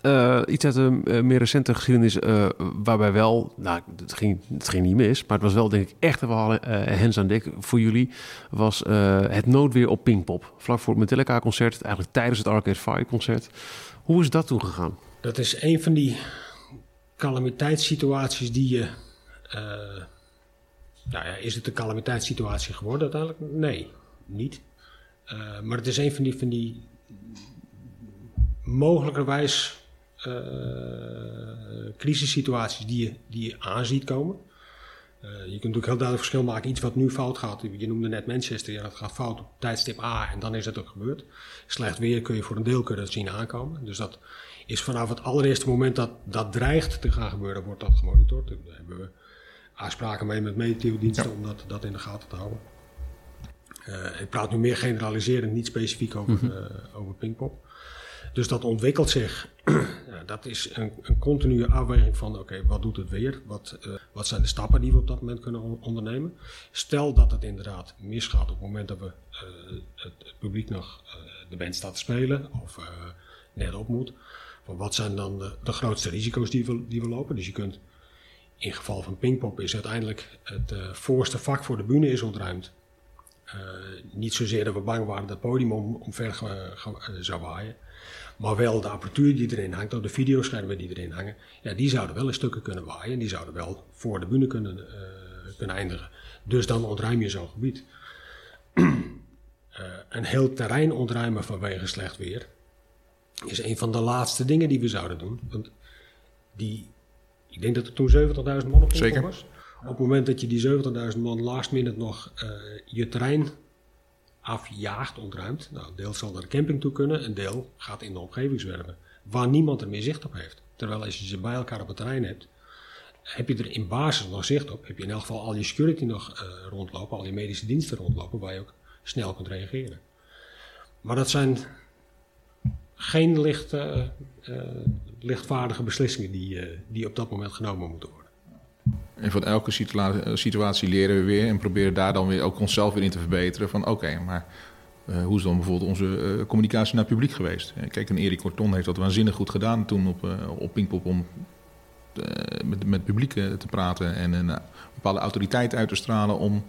Eh, iets uit de eh, meer recente geschiedenis, eh, waarbij wel, nou, het ging, het ging niet mis, maar het was wel denk ik echt wel eh hens aan dek voor jullie, was eh, het noodweer op Pinkpop. Vlak voor het Metallica-concert, eigenlijk tijdens het Arcade Fire-concert. Hoe is dat toen gegaan? Dat is een van die calamiteitssituaties die je. eh, nou ja, is het een calamiteitssituatie geworden uiteindelijk? Nee, niet. Eh, maar het is een van die, van die mogelijkerwijs eh crisissituaties die je, die je aan ziet komen. Je kunt natuurlijk heel duidelijk verschil maken. Iets wat nu fout gaat. Je noemde net Manchester. Ja, dat gaat fout op tijdstip A en dan is het ook gebeurd. Slecht weer kun je voor een deel kunnen zien aankomen. Dus dat is vanaf het allereerste moment dat dat dreigt te gaan gebeuren, wordt dat gemonitord. Daar hebben we afspraken mee met meteodiensten om dat, dat in de gaten te houden. Eh, ik praat nu meer generaliserend, niet specifiek over, eh, over Pinkpop. Dus dat ontwikkelt zich. *clears throat* ja, dat is een, een continue afweging van: oké, wat doet het weer? Wat, eh, wat zijn de stappen die we op dat moment kunnen on- ondernemen? Stel dat het inderdaad misgaat op het moment dat we het, het publiek nog de band staat te spelen of net op moet. Van wat zijn dan de, de grootste risico's die we, die we lopen? Dus je kunt in geval van Pinkpop is uiteindelijk het eh, voorste vak voor de bühne is ontruimd. Eh, niet zozeer dat we bang waren dat het podium om, omver eh, zou waaien. Maar wel de apparatuur die erin hangt, of de videoschermen die erin hangen. Ja, die zouden wel in stukken kunnen waaien. En die zouden wel voor de bühne kunnen, kunnen eindigen. Dus dan ontruim je zo'n gebied. *clears throat* Een heel terrein ontruimen vanwege slecht weer is een van de laatste dingen die we zouden doen. Want die, ik denk dat er toen 70.000 man op Zeker. was. Op het moment dat je die 70.000 man last minute nog eh, je terrein afjaagt, ontruimt. Nou, een deel zal naar de camping toe kunnen, een deel gaat in de omgeving zwerven. Waar niemand er meer zicht op heeft. Terwijl als je ze bij elkaar op het terrein hebt, heb je er in basis nog zicht op. Heb je in elk geval al je security nog eh, rondlopen, al je medische diensten rondlopen, waar je ook snel kunt reageren. Maar dat zijn geen licht, eh, eh, lichtvaardige beslissingen die, eh, die op dat moment genomen moeten worden. En van elke situa- situatie leren we weer en proberen daar dan weer ook onszelf weer in te verbeteren. Van oké, maar hoe is dan bijvoorbeeld onze communicatie naar publiek geweest? Kijk, en Erik Corton heeft dat waanzinnig goed gedaan toen op, eh, op Pinkpop om met, met publiek te praten en een bepaalde autoriteit uit te stralen om,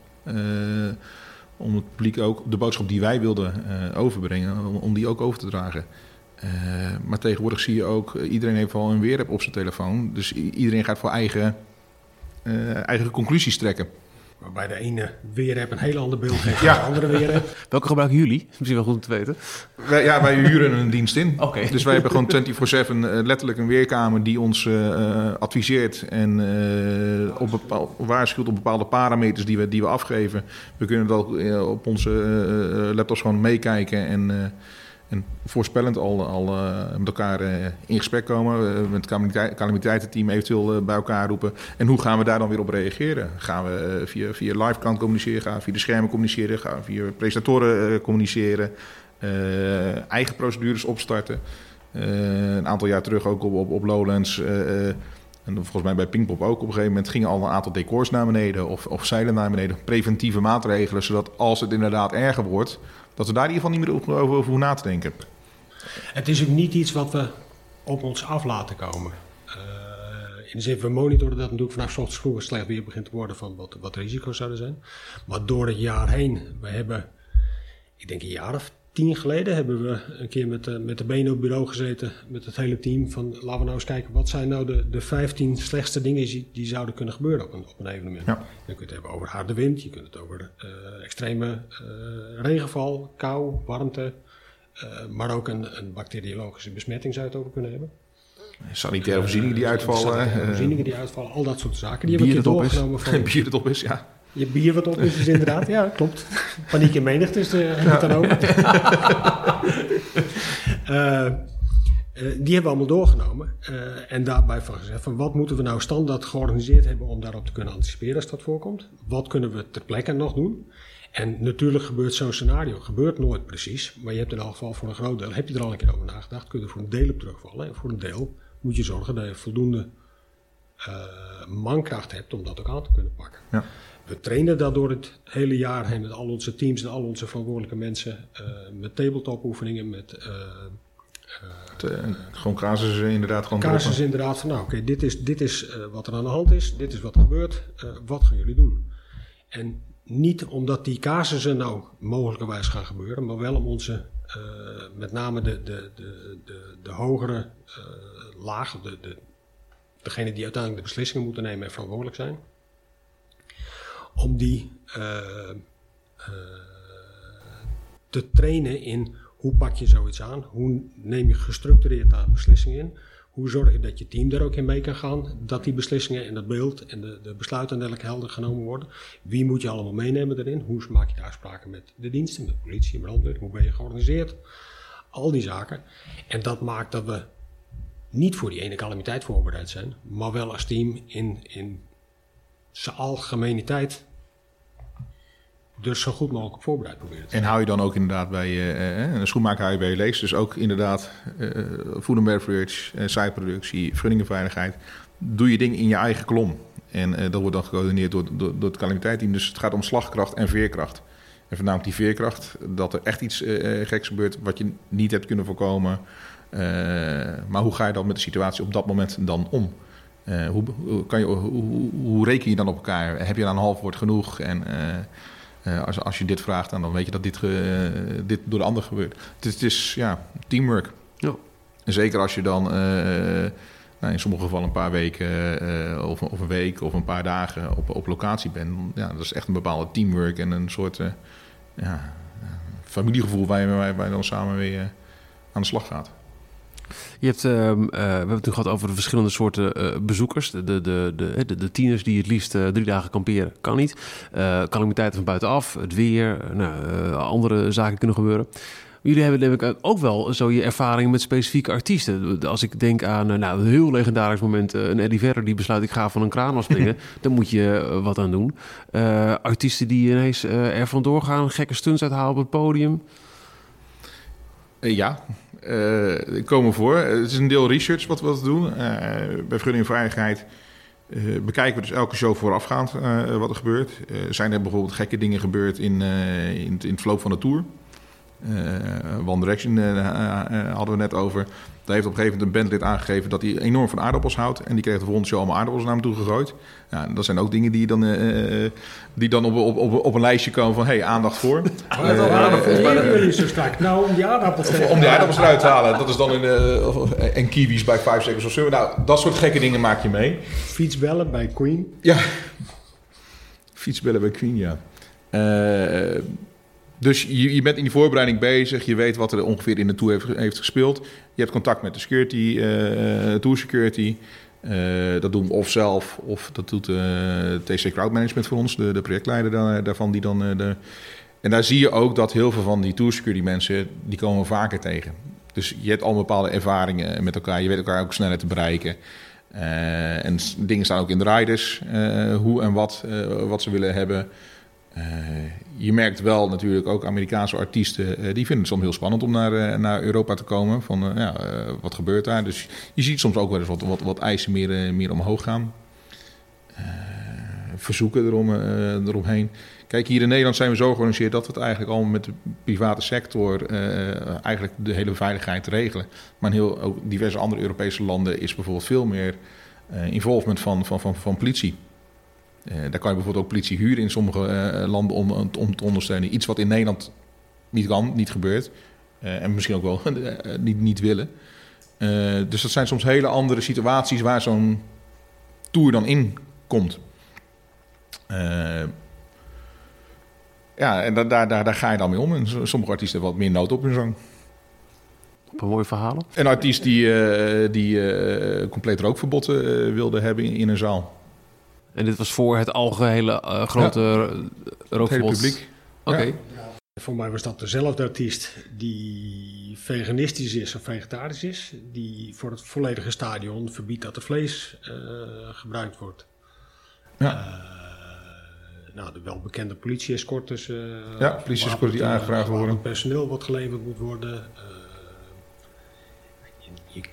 om het publiek ook de boodschap die wij wilden overbrengen, om die ook over te dragen. Eh, maar tegenwoordig zie je ook, eh, iedereen heeft al een weerapp op zijn telefoon. Dus iedereen gaat voor eigen, eh, eigen conclusies trekken. Waarbij de ene weer heb een heel ander beeld geeft Ja. dan de andere weer heb. *laughs* Welke gebruiken jullie? Misschien wel goed om te weten. Wij, ja, wij huren een dienst in. Oké. *laughs* Dus wij hebben gewoon 24-7 eh, letterlijk een weerkamer die ons adviseert en eh, op bepaal, waarschuwt op bepaalde parameters die we, die we afgeven. We kunnen dat op onze eh, eh, laptops gewoon meekijken en, eh, en voorspellend al, al eh, met elkaar eh, in gesprek komen. eh, met het calamite- calamiteitenteam eventueel bij elkaar roepen. En hoe gaan we daar dan weer op reageren? Gaan we via, via live kant communiceren? Gaan we via de schermen communiceren? Gaan we via presentatoren communiceren? eigen procedures opstarten. Een aantal jaar terug ook op, op, op Lowlands. en volgens mij bij Pinkpop ook op een gegeven moment gingen al een aantal decors naar beneden of, of zeilen naar beneden. Preventieve maatregelen, zodat als het inderdaad erger wordt, dat we daar in ieder geval niet meer over, hoeven na te denken. Het is ook niet iets wat we op ons af laten komen. Uh, in de zin, we monitoren dat natuurlijk vanaf ochtends vroeg slecht weer begint te worden van wat, wat risico's zouden zijn. Maar door het jaar heen, we hebben, ik denk een jaar of tien geleden hebben we een keer met de, met de benen op het bureau gezeten met het hele team. Van laten we nou eens kijken, wat zijn nou de, de 15 slechtste dingen die, die zouden kunnen gebeuren op een, op een evenement. Ja. Je kunt het hebben over harde wind, je kunt het over uh, extreme uh, regenval, kou, warmte. Uh, maar ook een, een, bacteriologische besmetting zou je het over kunnen hebben. Sanitaire voorzieningen die uitvallen. Sanitaire voorzieningen die uitvallen, al dat soort zaken. Die hebben we doorgenomen van... *laughs* Bier op is, ja. Je bier wat op is, dus inderdaad, ja, klopt. Paniek in menigte is uh, het dan ook. uh, *laughs* uh, die hebben we allemaal doorgenomen. en daarbij van gezegd: van wat moeten we nou standaard georganiseerd hebben om daarop te kunnen anticiperen als dat voorkomt? Wat kunnen we ter plekke nog doen? En natuurlijk gebeurt zo'n scenario, gebeurt nooit precies, maar je hebt in elk geval voor een groot deel, heb je er al een keer over nagedacht, kun je er voor een deel op terugvallen. En voor een deel moet je zorgen dat je voldoende mankracht hebt om dat ook aan te kunnen pakken. Ja. We trainen daardoor het hele jaar heen met al onze teams en al onze verantwoordelijke mensen. Uh, met tabletop oefeningen, met... Uh, uh, gewoon casussen inderdaad. Gewoon casussen inderdaad van, nou oké, dit is, dit is wat er aan de hand is. Dit is wat er gebeurt. wat gaan jullie doen? En niet omdat die casussen nou mogelijkerwijs gaan gebeuren, maar wel om onze, met name de, de, de, de, de hogere lagen, de, de, degene die uiteindelijk de beslissingen moeten nemen en verantwoordelijk zijn om die uh, uh, te trainen in hoe pak je zoiets aan, hoe neem je gestructureerd daar beslissingen in, hoe zorg je dat je team daar ook in mee kan gaan, dat die beslissingen en dat beeld en de, de besluiten dergelijke helder genomen worden. Wie moet je allemaal meenemen erin? Hoe maak je de afspraken met de diensten, met politie, brandweer, hoe ben je georganiseerd? Al die zaken. En dat maakt dat we niet voor die ene calamiteit voorbereid zijn, maar wel als team in, in zijn algemeniteit dus zo goed mogelijk voorbereid proberen En hou je dan ook inderdaad bij uh, een schoenmaker hou je bij je lees. Dus ook inderdaad uh, food and beverage, uh, zijproductie, vergunningenveiligheid. Doe je ding in je eigen kolom. En dat wordt dan gecoördineerd door, door, door het calamiteitsteam. Dus het gaat om slagkracht en veerkracht. En voornamelijk die veerkracht, dat er echt iets geks gebeurt wat je niet hebt kunnen voorkomen. maar hoe ga je dan met de situatie op dat moment dan om? Uh, hoe, kan je, hoe, hoe, reken je dan op elkaar? Heb je dan een half woord genoeg? En uh, uh, als, als je dit vraagt, dan, dan weet je dat dit, dit door de ander gebeurt. Het is, het is ja, teamwork. Ja. En zeker als je dan nou, in sommige gevallen een paar weken of, of, een week of een paar dagen op, op locatie bent. Ja, dat is echt een bepaalde teamwork en een soort ja, familiegevoel waar je, waar je dan samen weer aan de slag gaat. Je hebt, ehm, eh, we hebben het nu gehad over de verschillende soorten uh, bezoekers. De, de, de, de, de, tieners die het liefst uh, drie dagen kamperen, kan niet. calamiteiten van buitenaf, het weer, nou, andere zaken kunnen gebeuren. Jullie hebben denk ik ook wel zo je ervaring met specifieke artiesten. Als ik denk aan nou, een heel legendarisch moment, een Eddie Vedder die besluit ik ga van een kraan afspringen, *laughs* dan moet je wat aan doen. artiesten die ineens er vandoor gaan, gekke stunts uithalen op het podium. Ja, komen voor. Het is een deel research wat we wat doen. Uh, bij Vergunning Veiligheid uh, bekijken we dus elke show voorafgaand wat er gebeurt. zijn er bijvoorbeeld gekke dingen gebeurd in, in, in het verloop van de tour? One Direction hadden we net over. Daar heeft op een gegeven moment een bandlid aangegeven dat hij enorm van aardappels houdt. En die kreeg de volgende show allemaal aardappels naar hem toe gegooid. Ja, dat zijn ook dingen die dan, uh, die dan op, op, op, op een lijstje komen van... hé, hey, aandacht voor. Maar uh, aardappels bij jullie zo sterk? Nou, om die aardappels te Om die aardappels eruit te halen. Dat is dan in, uh, en kiwis bij 5 seconds of zo. Nou, dat soort gekke dingen maak je mee. Fietsbellen bij Queen. Ja, fietsbellen bij Queen, ja. Dus je, je, bent in die voorbereiding bezig. Je weet wat er ongeveer in de tour heeft, gespeeld. Je hebt contact met de security, uh, tour security. Uh, dat doen we of zelf, of dat doet uh, TC Crowd Management voor ons, de, de projectleider daarvan. Die dan, de... En daar zie je ook dat heel veel van die tour security mensen, die komen vaker tegen. Dus je hebt al bepaalde ervaringen met elkaar. Je weet elkaar ook sneller te bereiken. en dingen staan ook in de riders, hoe en wat, wat ze willen hebben. Je merkt wel natuurlijk ook Amerikaanse artiesten, die vinden het soms heel spannend om naar, naar Europa te komen. Van ja, wat gebeurt daar? Dus je ziet soms ook wel eens wat, wat, eisen meer, meer omhoog gaan. verzoeken erom, eromheen. Kijk, hier in Nederland zijn we zo georganiseerd dat we het eigenlijk al met de private sector eigenlijk de hele veiligheid regelen. Maar in heel ook diverse andere Europese landen is bijvoorbeeld veel meer involvement van, van, van, van politie. Uh, daar kan je bijvoorbeeld ook politie huren in sommige landen om, om te ondersteunen. Iets wat in Nederland niet kan, niet gebeurt. en misschien ook wel *laughs* niet, niet willen. dus dat zijn soms hele andere situaties waar zo'n tour dan in komt. Ja, en daar, daar, daar, ga je dan mee om. En sommige artiesten hebben wat meer nood op hun zang. Op een mooie verhalen. Een artiest die, die compleet rookverbod wilde hebben in, in, een zaal. En dit was voor het algehele grote ja, rookverbod? Het publiek. Oké. Okay. Ja. Voor mij was dat dezelfde artiest die veganistisch is of vegetarisch is. Die voor het volledige stadion verbiedt dat er vlees gebruikt wordt. Ja nou, de welbekende politie-escortes. Uh, ja, politie-escorten die aangevraagd worden. personeel wat geleverd moet worden. Uh, je, je,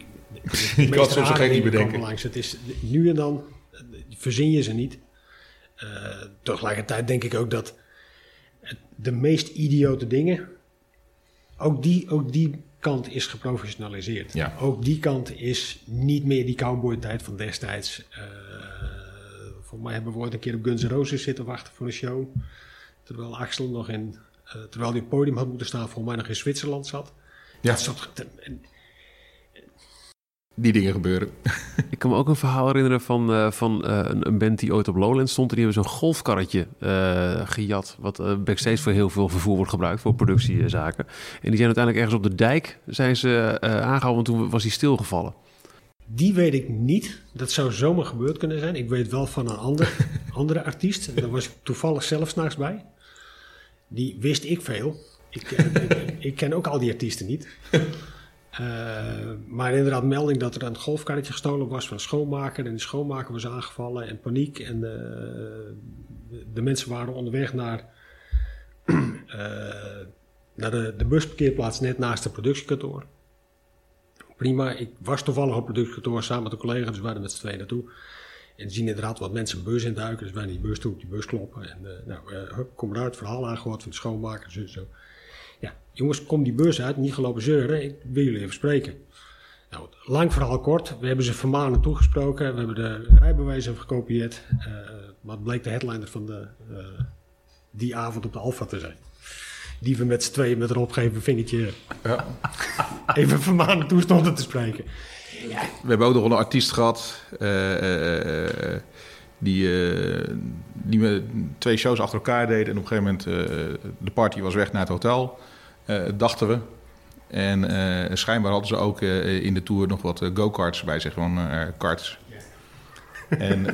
*laughs* je kan het soms gek niet bedenken. Langs. Het is nu en dan, verzin je ze niet. Uh, tegelijkertijd denk ik ook dat de meest idiote dingen, ook die, ook die kant is geprofessionaliseerd. Ja. Ook die kant is niet meer die cowboy-tijd van destijds. Uh, voor mij hebben we ooit een keer op Guns N' Roses zitten wachten voor een show. Terwijl Axel nog in, uh, terwijl hij op het podium had moeten staan, voor mij nog in Zwitserland zat. Ja. Die dingen gebeuren. *laughs* Ik kan me ook een verhaal herinneren van, uh, van uh, een, een, band die ooit op Lowland stond. Die hebben zo'n golfkarretje uh, gejat. Wat backstage voor heel veel vervoer wordt gebruikt. Voor productiezaken. En die zijn uiteindelijk ergens op de dijk zijn ze, aangehouden. Want toen was hij stilgevallen. Die weet ik niet. Dat zou zomaar gebeurd kunnen zijn. Ik weet wel van een ander, *laughs* andere artiest. Daar was ik toevallig zelf s'nachts bij. Die wist ik veel. Ik, ik, ik, ken ook al die artiesten niet. Uh, maar inderdaad, melding dat er een golfkarretje gestolen was van een schoonmaker. En de schoonmaker was aangevallen en paniek. En uh, de mensen waren onderweg naar, uh, *clears throat* naar de, de busparkeerplaats net naast de productiekantoor prima. Ik was toevallig op productiekantoor samen met een collega, dus we waren met z'n tweeën naartoe. En zien inderdaad wat mensen bus induiken. Dus wij naar die bus toe, die bus kloppen. En uh, nou, uh, kom eruit, verhaal aangehoord van de schoonmaker, zo, zo. Jongens, kom die bus uit, niet gelopen zeuren. Ik wil jullie even spreken. Nou, lang verhaal kort. We hebben ze vermanen toegesproken. We hebben de rijbewijzen gekopieerd. Uh, maar het bleek de headliner van de, die avond op de Alfa te zijn die we met z'n tweeën met een opgeven vingertje ja. *laughs* even vermanen toestonden te spreken. Ja. We hebben ook nog een artiest gehad uh, uh, die, die met twee shows achter elkaar deed. En op een gegeven moment, de party was weg naar het hotel, dachten we. En schijnbaar hadden ze ook in de tour nog wat go-karts bij zich, gewoon karts. En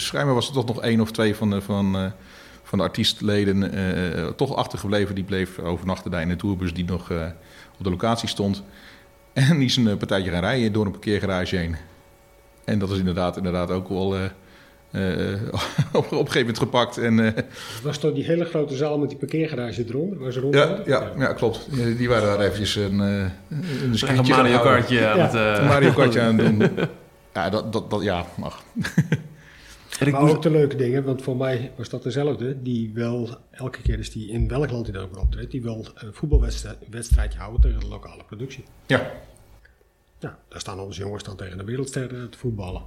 schijnbaar was er toch nog één of twee van, de, van van de artiestleden uh, toch achtergebleven. Die bleef overnachten daar in de tourbus die nog uh, op de locatie stond. En die is een partijtje gaan rijden door een parkeergarage heen. En dat is inderdaad, inderdaad ook wel uh, op, *laughs* op een gegeven moment gepakt. En, was toch die hele grote zaal met die parkeergarage eronder? Waar ze rond ja, ja, ja, klopt. Die waren daar eventjes een, een, een Mario Kartje aan ja. het... Mario Kartje aan het doen. *laughs* Ja, dat, dat, dat ja, mag. En maar ook de leuke dingen, want voor mij was dat dezelfde, die wel, elke keer is die in welk land hij dan ook optreedt, die wil een voetbalwedstrijdje houden tegen de lokale productie. Ja. Ja, daar staan onze jongens dan tegen de wereldsterren te voetballen.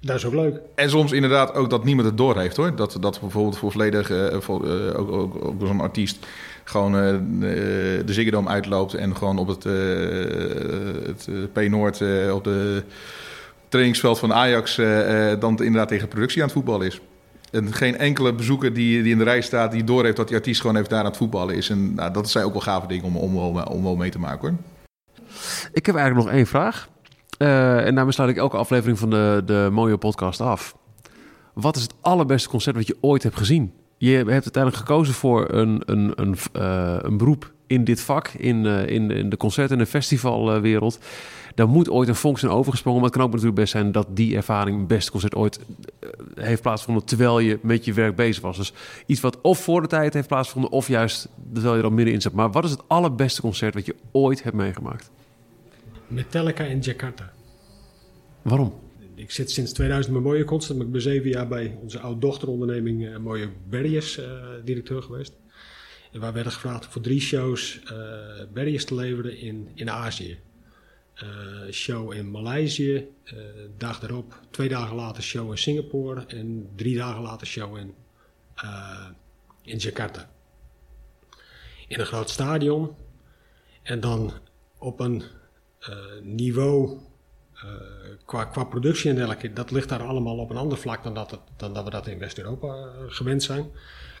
Dat is ook leuk. En soms inderdaad ook dat niemand het door heeft hoor. Dat, dat bijvoorbeeld voor volledig, uh, voor, uh, ook, ook, ook zo'n artiest gewoon uh, de Ziggo Dome uitloopt en gewoon op het, het P-Noord op de trainingsveld van Ajax uh, dan inderdaad tegen productie aan het voetballen is. En geen enkele bezoeker die, die in de rij staat, die door heeft dat die artiest gewoon even daar aan het voetballen is. En nou, dat zijn ook wel gave dingen om, om, om, om wel mee te maken hoor. Ik heb eigenlijk nog één vraag. Uh, en daarmee sluit ik elke aflevering van de, de mooie podcast af. Wat is het allerbeste concert wat je ooit hebt gezien? Je hebt uiteindelijk gekozen voor een, een, een, uh, een beroep in dit vak, in, uh, in, in, de concert- en de festivalwereld. Daar moet ooit een vonk zijn overgesprongen. Maar het kan ook natuurlijk best zijn dat die ervaring, het beste concert ooit, heeft plaatsgevonden terwijl je met je werk bezig was. Dus iets wat of voor de tijd heeft plaatsgevonden, of juist terwijl je er al middenin zat. Maar wat is het allerbeste concert wat je ooit hebt meegemaakt? Metallica in Jakarta. Waarom? Ik zit sinds 2000 met Mooie Constant, maar ik ben zeven jaar bij onze oud-dochteronderneming uh, Mooie Barriers uh, directeur geweest. En wij werden gevraagd voor drie shows uh, barriers te leveren in, in Azië. show in Maleisië, dag erop, twee dagen later show in Singapore en drie dagen later show in, in Jakarta. In een groot stadion en dan op een niveau uh, qua, qua productie en dergelijke, dat ligt daar allemaal op een ander vlak dan dat, het, dan dat we dat in West-Europa uh, gewend zijn.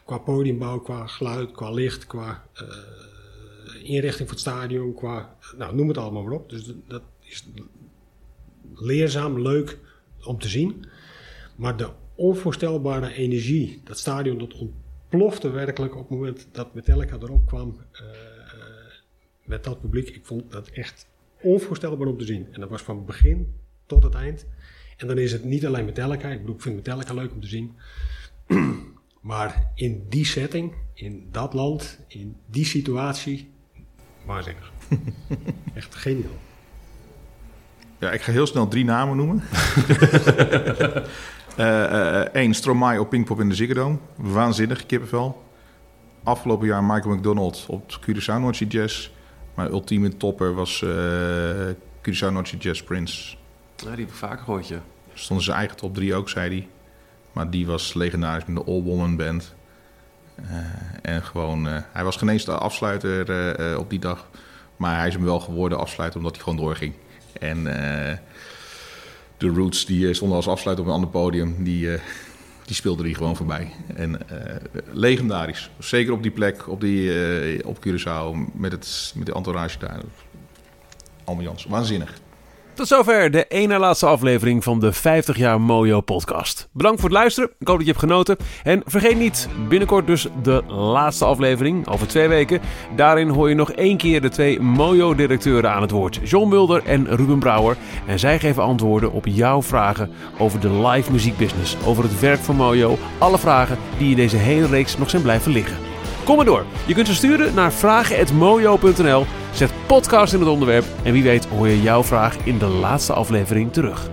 Qua podiumbouw, qua geluid, qua licht, qua inrichting van het stadion, qua, nou noem het allemaal maar op. Dus dat is leerzaam, leuk om te zien. Maar de onvoorstelbare energie, dat stadion dat ontplofte werkelijk op het moment dat Metallica erop kwam met dat publiek. Ik vond dat echt onvoorstelbaar om te zien. En dat was van begin tot het eind. En dan is het niet alleen Metallica. Ik bedoel, ik vind Metallica leuk om te zien. *clears throat* maar in die setting, in dat land, in die situatie, waanzinnig. *laughs* Echt geniaal. Ja, ik ga heel snel drie namen noemen. Eén, uh, uh, Stromae op Pinkpop in de Ziggo Dome. Waanzinnig, kippenvel. Afgelopen jaar Michael McDonald op Curaçao Noordse Jazz. Mijn ultieme topper was uh, Curaçao Noche Jazz Prince. Ja, die heb ik vaker gehoord, ja. Stond zijn eigen top 3 ook, zei hij. Maar die was legendarisch met de All Woman Band. Uh, en gewoon, uh, hij was geen eens de afsluiter uh, op die dag. Maar hij is hem wel geworden afsluiter omdat hij gewoon doorging. En de Roots die stonden als afsluiter op een ander podium. Die, die speelde hij gewoon voorbij. En legendarisch. Zeker op die plek, op, die, op Curaçao, met, het, met de entourage daar. Ambiance, waanzinnig. Tot zover de ene laatste aflevering van de 50 jaar Mojo podcast. Bedankt voor het luisteren. Ik hoop dat je hebt genoten. En vergeet niet, binnenkort dus de laatste aflevering, over twee weken. Daarin hoor je nog één keer de twee Mojo-directeuren aan het woord. John Mulder en Ruben Brouwer. En zij geven antwoorden op jouw vragen over de live muziekbusiness. Over het werk van Mojo. Alle vragen die in deze hele reeks nog zijn blijven liggen. Kom maar door. Je kunt ze sturen naar vragen.mojo.nl. Zet podcast in het onderwerp en wie weet hoor je jouw vraag in de laatste aflevering terug.